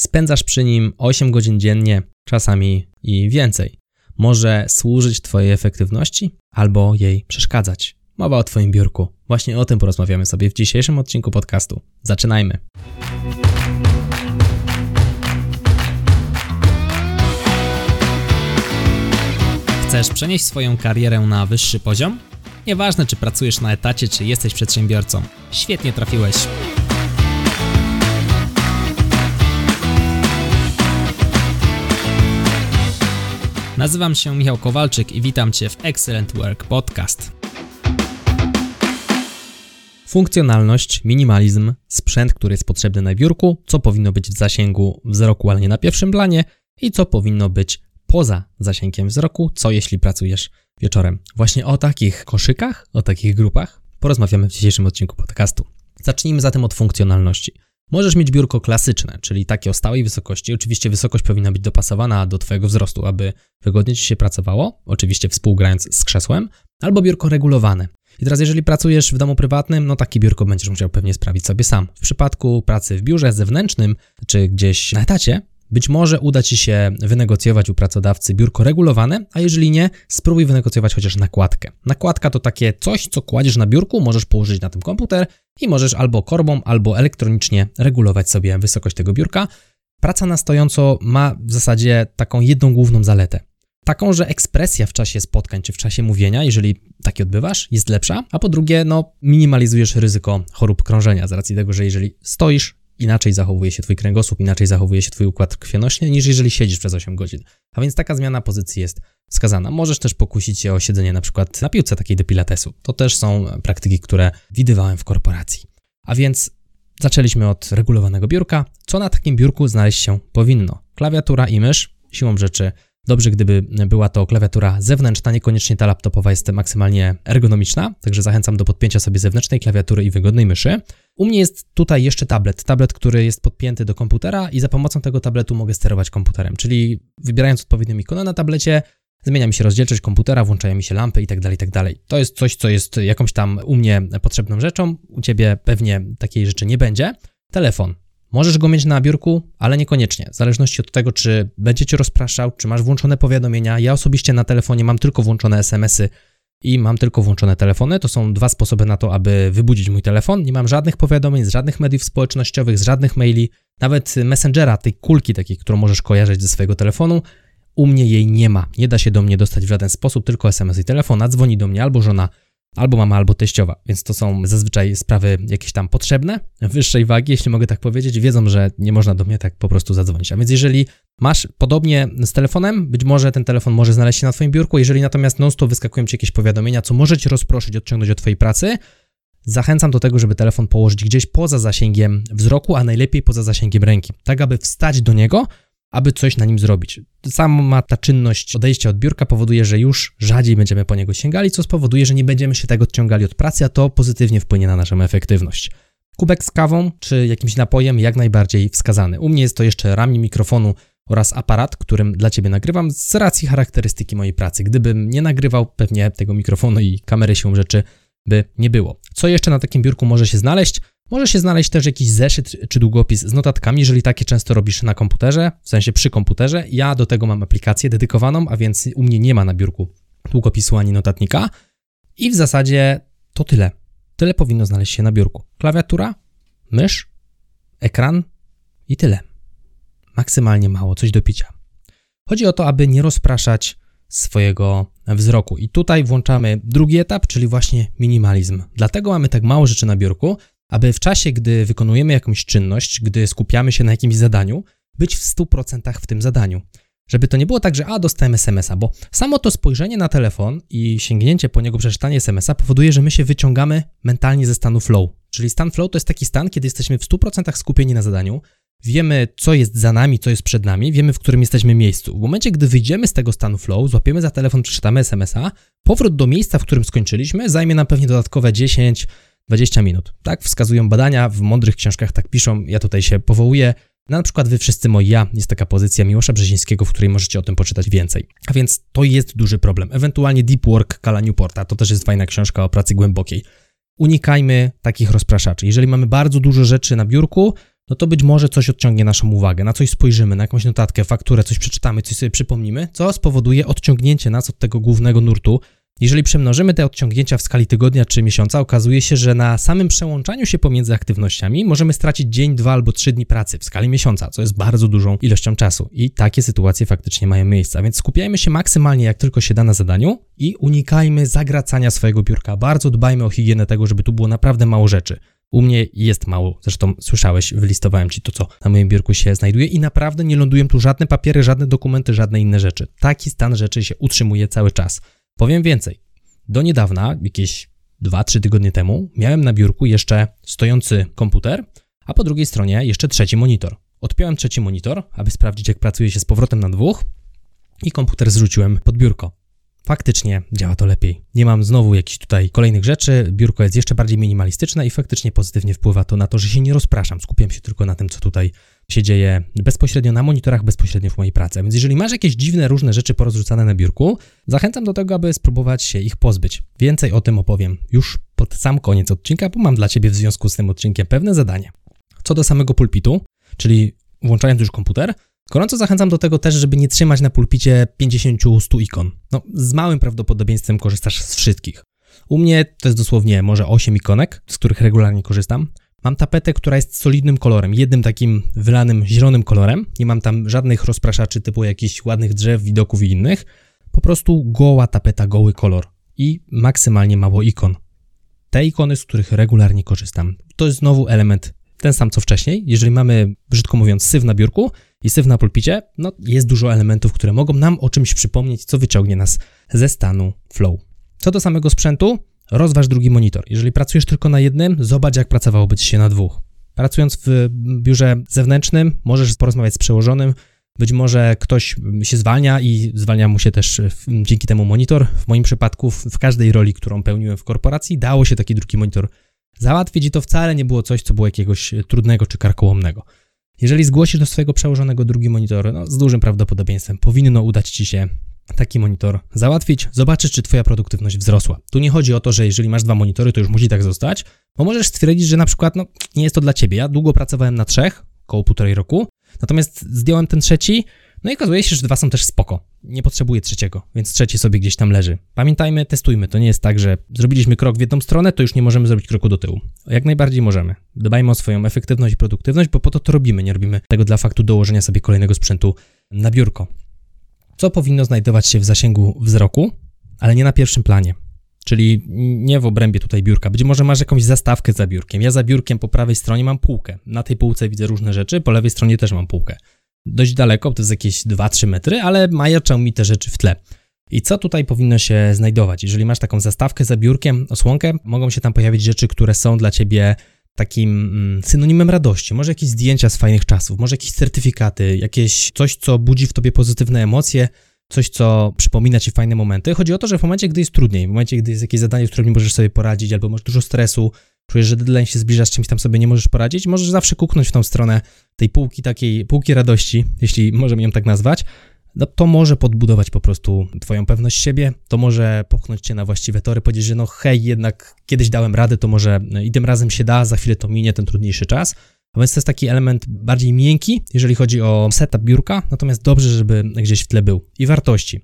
spędzasz przy nim 8 godzin dziennie, czasami i więcej. Może służyć Twojej efektywności albo jej przeszkadzać. Mowa o Twoim biurku. Właśnie o tym porozmawiamy sobie w dzisiejszym odcinku podcastu. Zaczynajmy. Chcesz przenieść swoją karierę na wyższy poziom? Nieważne, czy pracujesz na etacie, czy jesteś przedsiębiorcą. Świetnie trafiłeś. Nazywam się Michał Kowalczyk i witam Cię w Excellent Work Podcast. Funkcjonalność, minimalizm, sprzęt, który jest potrzebny na biurku, co powinno być w zasięgu wzroku, ale nie na pierwszym planie i co powinno być poza zasięgiem wzroku, co jeśli pracujesz wieczorem. Właśnie o takich koszykach, o takich grupach porozmawiamy w dzisiejszym odcinku podcastu. Zacznijmy zatem od funkcjonalności. Możesz mieć biurko klasyczne, czyli takie o stałej wysokości. Oczywiście wysokość powinna być dopasowana do Twojego wzrostu, aby wygodnie Ci się pracowało, oczywiście współgrając z krzesłem, albo biurko regulowane. I teraz, jeżeli pracujesz w domu prywatnym, no takie biurko będziesz musiał pewnie sprawić sobie sam. W przypadku pracy w biurze zewnętrznym czy gdzieś na etacie, być może uda Ci się wynegocjować u pracodawcy biurko regulowane, a jeżeli nie, spróbuj wynegocjować chociaż nakładkę. Nakładka to takie coś, co kładziesz na biurku, możesz położyć na tym komputer i możesz albo korbą, albo elektronicznie regulować sobie wysokość tego biurka. Praca na stojąco ma w zasadzie taką jedną główną zaletę. Taką, że ekspresja w czasie spotkań czy w czasie mówienia, jeżeli takie odbywasz, jest lepsza, a po drugie, no, minimalizujesz ryzyko chorób krążenia z racji tego, że jeżeli stoisz, inaczej zachowuje się Twój kręgosłup, inaczej zachowuje się Twój układ krwionośny, niż jeżeli siedzisz przez 8 godzin. A więc taka zmiana pozycji jest wskazana. Możesz też pokusić się o siedzenie na przykład na piłce takiej do pilatesu. To też są praktyki, które widywałem w korporacji. A więc zaczęliśmy od regulowanego biurka. Co na takim biurku znaleźć się powinno? Klawiatura i mysz, siłą rzeczy Dobrze, gdyby była to klawiatura zewnętrzna, niekoniecznie ta laptopowa jest maksymalnie ergonomiczna, także zachęcam do podpięcia sobie zewnętrznej klawiatury i wygodnej myszy. U mnie jest tutaj jeszcze tablet, tablet, który jest podpięty do komputera i za pomocą tego tabletu mogę sterować komputerem, czyli wybierając odpowiednią ikonę na tablecie, zmienia mi się rozdzielczość komputera, włączają mi się lampy itd., tak itd. Tak to jest coś, co jest jakąś tam u mnie potrzebną rzeczą, u Ciebie pewnie takiej rzeczy nie będzie. Telefon. Możesz go mieć na biurku, ale niekoniecznie. W zależności od tego, czy będzie cię rozpraszał, czy masz włączone powiadomienia. Ja osobiście na telefonie mam tylko włączone SMS-y i mam tylko włączone telefony. To są dwa sposoby na to, aby wybudzić mój telefon. Nie mam żadnych powiadomień z żadnych mediów społecznościowych, z żadnych maili, nawet Messengera, tej kulki takiej, którą możesz kojarzyć ze swojego telefonu. U mnie jej nie ma. Nie da się do mnie dostać w żaden sposób, tylko SMS i telefon. A dzwoni do mnie albo żona albo mama, albo teściowa, więc to są zazwyczaj sprawy jakieś tam potrzebne, wyższej wagi, jeśli mogę tak powiedzieć, wiedzą, że nie można do mnie tak po prostu zadzwonić. A więc jeżeli masz podobnie z telefonem, być może ten telefon może znaleźć się na twoim biurku, jeżeli natomiast non-stop wyskakują ci jakieś powiadomienia, co może cię rozproszyć, odciągnąć od twojej pracy, zachęcam do tego, żeby telefon położyć gdzieś poza zasięgiem wzroku, a najlepiej poza zasięgiem ręki, tak aby wstać do niego, aby coś na nim zrobić. Sama ta czynność odejścia od biurka powoduje, że już rzadziej będziemy po niego sięgali, co spowoduje, że nie będziemy się tak odciągali od pracy, a to pozytywnie wpłynie na naszą efektywność. Kubek z kawą czy jakimś napojem jak najbardziej wskazany. U mnie jest to jeszcze ramię mikrofonu oraz aparat, którym dla Ciebie nagrywam z racji charakterystyki mojej pracy. Gdybym nie nagrywał, pewnie tego mikrofonu i kamery się rzeczy by nie było. Co jeszcze na takim biurku może się znaleźć? Może się znaleźć też jakiś zeszyt czy długopis z notatkami, jeżeli takie często robisz na komputerze, w sensie przy komputerze. Ja do tego mam aplikację dedykowaną, a więc u mnie nie ma na biurku długopisu ani notatnika. I w zasadzie to tyle. Tyle powinno znaleźć się na biurku. Klawiatura, mysz, ekran i tyle. Maksymalnie mało, coś do picia. Chodzi o to, aby nie rozpraszać swojego wzroku. I tutaj włączamy drugi etap, czyli właśnie minimalizm. Dlatego mamy tak mało rzeczy na biurku, aby w czasie, gdy wykonujemy jakąś czynność, gdy skupiamy się na jakimś zadaniu, być w 100% w tym zadaniu. Żeby to nie było tak, że a, dostałem SMS-a, bo samo to spojrzenie na telefon i sięgnięcie po niego, przeczytanie SMS-a powoduje, że my się wyciągamy mentalnie ze stanu flow. Czyli stan flow to jest taki stan, kiedy jesteśmy w 100% skupieni na zadaniu, wiemy, co jest za nami, co jest przed nami, wiemy, w którym jesteśmy miejscu. W momencie, gdy wyjdziemy z tego stanu flow, złapiemy za telefon, przeczytamy SMS-a, powrót do miejsca, w którym skończyliśmy, zajmie nam pewnie dodatkowe 10, 20 minut. Tak wskazują badania, w mądrych książkach tak piszą, ja tutaj się powołuję. Na przykład Wy wszyscy moi ja jest taka pozycja Miłosza Brzezińskiego, w której możecie o tym poczytać więcej. A więc to jest duży problem. Ewentualnie Deep Work Kala Newporta, to też jest fajna książka o pracy głębokiej. Unikajmy takich rozpraszaczy. Jeżeli mamy bardzo dużo rzeczy na biurku, no to być może coś odciągnie naszą uwagę, na coś spojrzymy, na jakąś notatkę, fakturę, coś przeczytamy, coś sobie przypomnimy, co spowoduje odciągnięcie nas od tego głównego nurtu. Jeżeli przemnożymy te odciągnięcia w skali tygodnia czy miesiąca, okazuje się, że na samym przełączaniu się pomiędzy aktywnościami możemy stracić dzień, dwa albo trzy dni pracy w skali miesiąca, co jest bardzo dużą ilością czasu. I takie sytuacje faktycznie mają miejsce. Więc skupiajmy się maksymalnie jak tylko się da na zadaniu i unikajmy zagracania swojego biurka. Bardzo dbajmy o higienę tego, żeby tu było naprawdę mało rzeczy. U mnie jest mało, zresztą słyszałeś, wylistowałem ci to, co na moim biurku się znajduje i naprawdę nie lądują tu żadne papiery, żadne dokumenty, żadne inne rzeczy. Taki stan rzeczy się utrzymuje cały czas. Powiem więcej. Do niedawna, jakieś 2-3 tygodnie temu, miałem na biurku jeszcze stojący komputer, a po drugiej stronie jeszcze trzeci monitor. Odpiąłem trzeci monitor, aby sprawdzić, jak pracuje się z powrotem na dwóch i komputer zrzuciłem pod biurko faktycznie działa to lepiej. Nie mam znowu jakichś tutaj kolejnych rzeczy, biurko jest jeszcze bardziej minimalistyczne i faktycznie pozytywnie wpływa to na to, że się nie rozpraszam, skupiam się tylko na tym, co tutaj się dzieje bezpośrednio na monitorach, bezpośrednio w mojej pracy. Więc jeżeli masz jakieś dziwne, różne rzeczy porozrzucane na biurku, zachęcam do tego, aby spróbować się ich pozbyć. Więcej o tym opowiem już pod sam koniec odcinka, bo mam dla Ciebie w związku z tym odcinkiem pewne zadanie. Co do samego pulpitu, czyli włączając już komputer, Gorąco zachęcam do tego też, żeby nie trzymać na pulpicie 50-100 ikon. No, z małym prawdopodobieństwem korzystasz z wszystkich. U mnie to jest dosłownie może 8 ikonek, z których regularnie korzystam. Mam tapetę, która jest solidnym kolorem, jednym takim wylanym zielonym kolorem. Nie mam tam żadnych rozpraszaczy typu jakichś ładnych drzew, widoków i innych. Po prostu goła tapeta, goły kolor i maksymalnie mało ikon. Te ikony, z których regularnie korzystam, to jest znowu element ten sam co wcześniej. Jeżeli mamy, brzydko mówiąc, syf na biurku, i syf na pulpicie, no jest dużo elementów, które mogą nam o czymś przypomnieć, co wyciągnie nas ze stanu flow. Co do samego sprzętu, rozważ drugi monitor. Jeżeli pracujesz tylko na jednym, zobacz jak pracowałoby ci się na dwóch. Pracując w biurze zewnętrznym, możesz porozmawiać z przełożonym, być może ktoś się zwalnia i zwalnia mu się też dzięki temu monitor. W moim przypadku, w każdej roli, którą pełniłem w korporacji, dało się taki drugi monitor załatwić i to wcale nie było coś, co było jakiegoś trudnego czy karkołomnego. Jeżeli zgłosisz do swojego przełożonego drugi monitor, no, z dużym prawdopodobieństwem powinno udać Ci się taki monitor załatwić, zobaczyć, czy Twoja produktywność wzrosła. Tu nie chodzi o to, że jeżeli masz dwa monitory, to już musi tak zostać, bo możesz stwierdzić, że na przykład no, nie jest to dla Ciebie. Ja długo pracowałem na trzech, około półtorej roku, natomiast zdjąłem ten trzeci, no i okazuje się, że dwa są też spoko. Nie potrzebuję trzeciego, więc trzeci sobie gdzieś tam leży. Pamiętajmy, testujmy. To nie jest tak, że zrobiliśmy krok w jedną stronę, to już nie możemy zrobić kroku do tyłu. Jak najbardziej możemy. Dbajmy o swoją efektywność i produktywność, bo po to to robimy. Nie robimy tego dla faktu dołożenia sobie kolejnego sprzętu na biurko. Co powinno znajdować się w zasięgu wzroku, ale nie na pierwszym planie. Czyli nie w obrębie tutaj biurka. Być może masz jakąś zastawkę za biurkiem. Ja za biurkiem po prawej stronie mam półkę. Na tej półce widzę różne rzeczy, po lewej stronie też mam półkę dość daleko, to jest jakieś 2-3 metry, ale majaczą mi te rzeczy w tle. I co tutaj powinno się znajdować? Jeżeli masz taką zastawkę za biurkiem, osłonkę, mogą się tam pojawić rzeczy, które są dla ciebie takim mm, synonimem radości. Może jakieś zdjęcia z fajnych czasów, może jakieś certyfikaty, jakieś coś, co budzi w tobie pozytywne emocje, coś, co przypomina ci fajne momenty. Chodzi o to, że w momencie, gdy jest trudniej, w momencie, gdy jest jakieś zadanie, z którym nie możesz sobie poradzić, albo masz dużo stresu, czujesz, że deadline się zbliża, z czymś tam sobie nie możesz poradzić, możesz zawsze kuknąć w tą stronę tej półki takiej, półki radości, jeśli możemy ją tak nazwać, no to może podbudować po prostu twoją pewność siebie, to może popchnąć cię na właściwe tory, powiedzieć, że no hej, jednak kiedyś dałem radę, to może i tym razem się da, za chwilę to minie ten trudniejszy czas. A więc to jest taki element bardziej miękki, jeżeli chodzi o setup biurka, natomiast dobrze, żeby gdzieś w tle był. I wartości.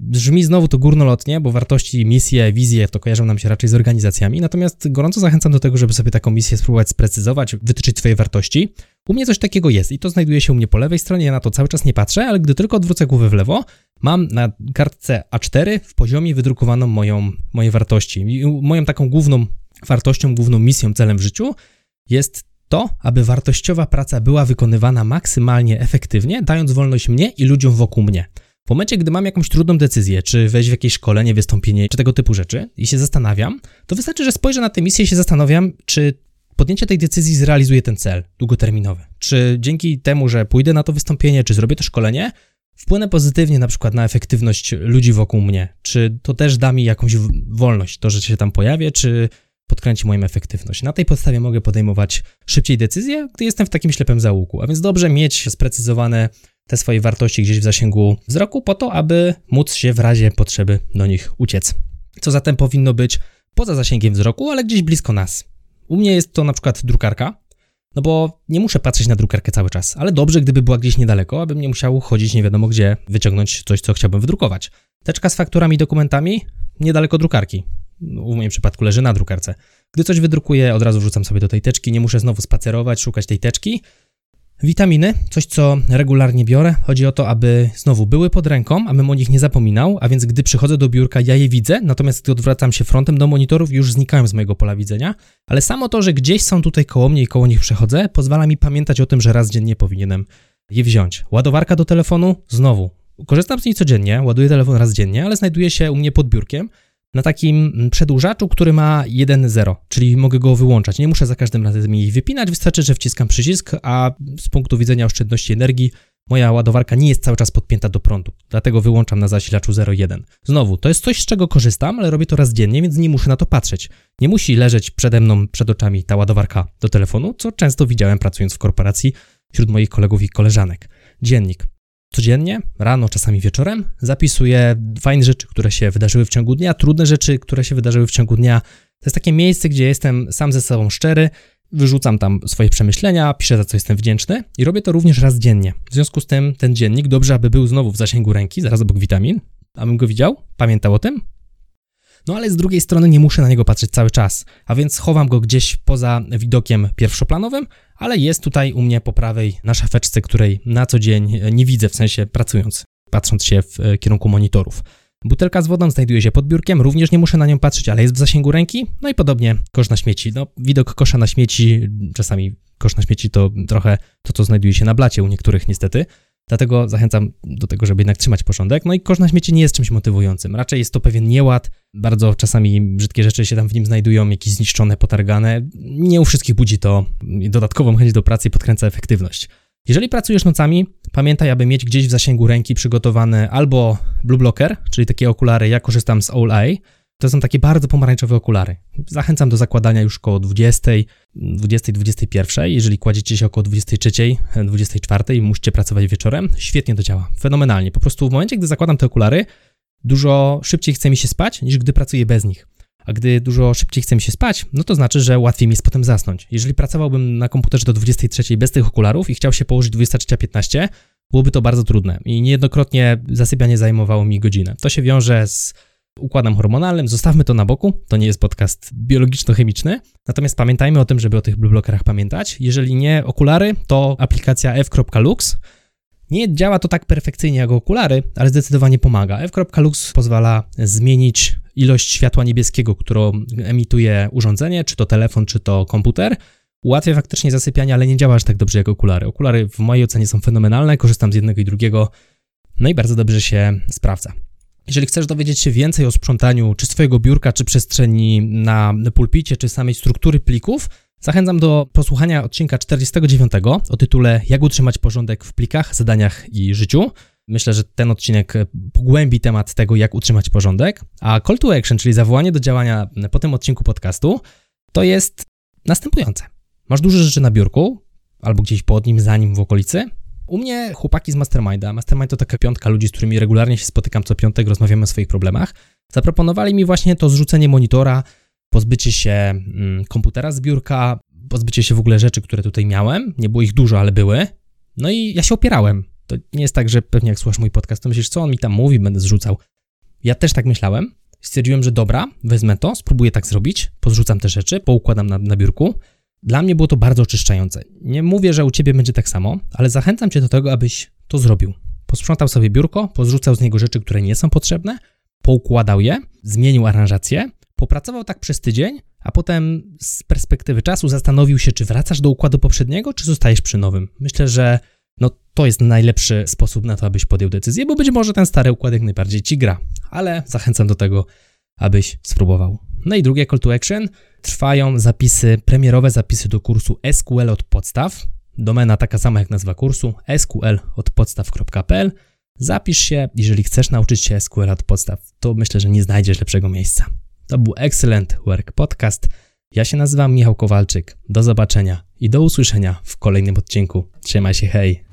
Brzmi znowu to górnolotnie, bo wartości, misje, wizje to kojarzą nam się raczej z organizacjami, natomiast gorąco zachęcam do tego, żeby sobie taką misję spróbować sprecyzować, wytyczyć swoje wartości. U mnie coś takiego jest i to znajduje się u mnie po lewej stronie, ja na to cały czas nie patrzę, ale gdy tylko odwrócę głowę w lewo, mam na kartce A4 w poziomie wydrukowaną moją, moje wartości. Moją taką główną wartością, główną misją, celem w życiu jest to, aby wartościowa praca była wykonywana maksymalnie efektywnie, dając wolność mnie i ludziom wokół mnie. W momencie, gdy mam jakąś trudną decyzję, czy wejść w jakieś szkolenie, wystąpienie, czy tego typu rzeczy i się zastanawiam, to wystarczy, że spojrzę na tę misję i się zastanawiam, czy podjęcie tej decyzji zrealizuje ten cel długoterminowy. Czy dzięki temu, że pójdę na to wystąpienie, czy zrobię to szkolenie, wpłynę pozytywnie na przykład na efektywność ludzi wokół mnie? Czy to też da mi jakąś wolność, to, że się tam pojawię, czy podkręci moją efektywność? Na tej podstawie mogę podejmować szybciej decyzje, gdy jestem w takim ślepym załuku. A więc dobrze mieć sprecyzowane te swoje wartości gdzieś w zasięgu wzroku, po to, aby móc się w razie potrzeby do nich uciec. Co zatem powinno być poza zasięgiem wzroku, ale gdzieś blisko nas. U mnie jest to na przykład drukarka. No bo nie muszę patrzeć na drukarkę cały czas, ale dobrze, gdyby była gdzieś niedaleko, abym nie musiał chodzić nie wiadomo gdzie, wyciągnąć coś, co chciałbym wydrukować. Teczka z fakturami i dokumentami niedaleko drukarki. W moim przypadku leży na drukarce. Gdy coś wydrukuję, od razu wrzucam sobie do tej teczki, nie muszę znowu spacerować, szukać tej teczki. Witaminy, coś co regularnie biorę. Chodzi o to, aby znowu były pod ręką, abym o nich nie zapominał, a więc gdy przychodzę do biurka, ja je widzę, natomiast gdy odwracam się frontem do monitorów, już znikają z mojego pola widzenia. Ale samo to, że gdzieś są tutaj koło mnie i koło nich przechodzę, pozwala mi pamiętać o tym, że raz dziennie powinienem je wziąć. Ładowarka do telefonu, znowu. Korzystam z niej codziennie, ładuję telefon raz dziennie, ale znajduje się u mnie pod biurkiem na takim przedłużaczu, który ma 1.0, czyli mogę go wyłączać. Nie muszę za każdym razem jej wypinać, wystarczy, że wciskam przycisk, a z punktu widzenia oszczędności energii moja ładowarka nie jest cały czas podpięta do prądu, dlatego wyłączam na zasilaczu 0.1. Znowu, to jest coś, z czego korzystam, ale robię to raz dziennie, więc nie muszę na to patrzeć. Nie musi leżeć przede mną, przed oczami ta ładowarka do telefonu, co często widziałem pracując w korporacji wśród moich kolegów i koleżanek. Dziennik. Codziennie, rano, czasami wieczorem, zapisuję fajne rzeczy, które się wydarzyły w ciągu dnia, trudne rzeczy, które się wydarzyły w ciągu dnia. To jest takie miejsce, gdzie jestem sam ze sobą szczery, wyrzucam tam swoje przemyślenia, piszę za co jestem wdzięczny i robię to również raz dziennie. W związku z tym ten dziennik dobrze, aby był znowu w zasięgu ręki, zaraz obok witamin, abym go widział, pamiętał o tym, no ale z drugiej strony nie muszę na niego patrzeć cały czas, a więc chowam go gdzieś poza widokiem pierwszoplanowym, ale jest tutaj u mnie po prawej na szafeczce, której na co dzień nie widzę, w sensie pracując, patrząc się w e, kierunku monitorów. Butelka z wodą znajduje się pod biurkiem, również nie muszę na nią patrzeć, ale jest w zasięgu ręki. No i podobnie kosz na śmieci. No, widok kosza na śmieci, czasami kosz na śmieci to trochę to, co znajduje się na blacie u niektórych niestety, Dlatego zachęcam do tego, żeby jednak trzymać porządek. No i kosz na śmieci nie jest czymś motywującym. Raczej jest to pewien nieład. Bardzo czasami brzydkie rzeczy się tam w nim znajdują, jakieś zniszczone, potargane. Nie u wszystkich budzi to dodatkową chęć do pracy i podkręca efektywność. Jeżeli pracujesz nocami, pamiętaj, aby mieć gdzieś w zasięgu ręki przygotowany albo Blue Blocker, czyli takie okulary, ja korzystam z All Eye, to są takie bardzo pomarańczowe okulary. Zachęcam do zakładania już około 20, 20, 21. Jeżeli kładziecie się około 23, 24 i musicie pracować wieczorem, świetnie to działa. Fenomenalnie. Po prostu w momencie, gdy zakładam te okulary, dużo szybciej chce mi się spać, niż gdy pracuję bez nich. A gdy dużo szybciej chce mi się spać, no to znaczy, że łatwiej mi jest potem zasnąć. Jeżeli pracowałbym na komputerze do 23 bez tych okularów i chciał się położyć 23.15, byłoby to bardzo trudne i niejednokrotnie zasypianie zajmowało mi godzinę. To się wiąże z układem hormonalnym. Zostawmy to na boku, to nie jest podcast biologiczno-chemiczny. Natomiast pamiętajmy o tym, żeby o tych blue blockerach pamiętać. Jeżeli nie okulary, to aplikacja f.lux. Nie działa to tak perfekcyjnie jak okulary, ale zdecydowanie pomaga. f.lux pozwala zmienić ilość światła niebieskiego, którą emituje urządzenie, czy to telefon, czy to komputer. Ułatwia faktycznie zasypianie, ale nie działa aż tak dobrze jak okulary. Okulary w mojej ocenie są fenomenalne, korzystam z jednego i drugiego, no i bardzo dobrze się sprawdza. Jeżeli chcesz dowiedzieć się więcej o sprzątaniu czy swojego biurka, czy przestrzeni na pulpicie, czy samej struktury plików, zachęcam do posłuchania odcinka 49 o tytule Jak utrzymać porządek w plikach, zadaniach i życiu. Myślę, że ten odcinek pogłębi temat tego, jak utrzymać porządek. A call to action, czyli zawołanie do działania po tym odcinku podcastu, to jest następujące. Masz duże rzeczy na biurku, albo gdzieś pod nim, za nim, w okolicy, u mnie chłopaki z Masterminda, Mastermind to taka piątka ludzi, z którymi regularnie się spotykam co piątek, rozmawiamy o swoich problemach, zaproponowali mi właśnie to zrzucenie monitora, pozbycie się mm, komputera z biurka, pozbycie się w ogóle rzeczy, które tutaj miałem. Nie było ich dużo, ale były. No i ja się opierałem. To nie jest tak, że pewnie jak słuchasz mój podcast, to myślisz, co on mi tam mówi, będę zrzucał. Ja też tak myślałem. Stwierdziłem, że dobra, wezmę to, spróbuję tak zrobić, pozrzucam te rzeczy, poukładam na, na biurku dla mnie było to bardzo oczyszczające. Nie mówię, że u ciebie będzie tak samo, ale zachęcam cię do tego, abyś to zrobił. Posprzątał sobie biurko, pozrzucał z niego rzeczy, które nie są potrzebne, poukładał je, zmienił aranżację, popracował tak przez tydzień, a potem z perspektywy czasu zastanowił się, czy wracasz do układu poprzedniego, czy zostajesz przy nowym. Myślę, że no, to jest najlepszy sposób na to, abyś podjął decyzję, bo być może ten stary układek najbardziej ci gra, ale zachęcam do tego, abyś spróbował. No i drugie call to action. Trwają zapisy, premierowe zapisy do kursu SQL od podstaw. Domena taka sama jak nazwa kursu, sqlodpodstaw.pl. Zapisz się, jeżeli chcesz nauczyć się SQL od podstaw, to myślę, że nie znajdziesz lepszego miejsca. To był Excellent Work Podcast. Ja się nazywam Michał Kowalczyk. Do zobaczenia i do usłyszenia w kolejnym odcinku. Trzymaj się, hej!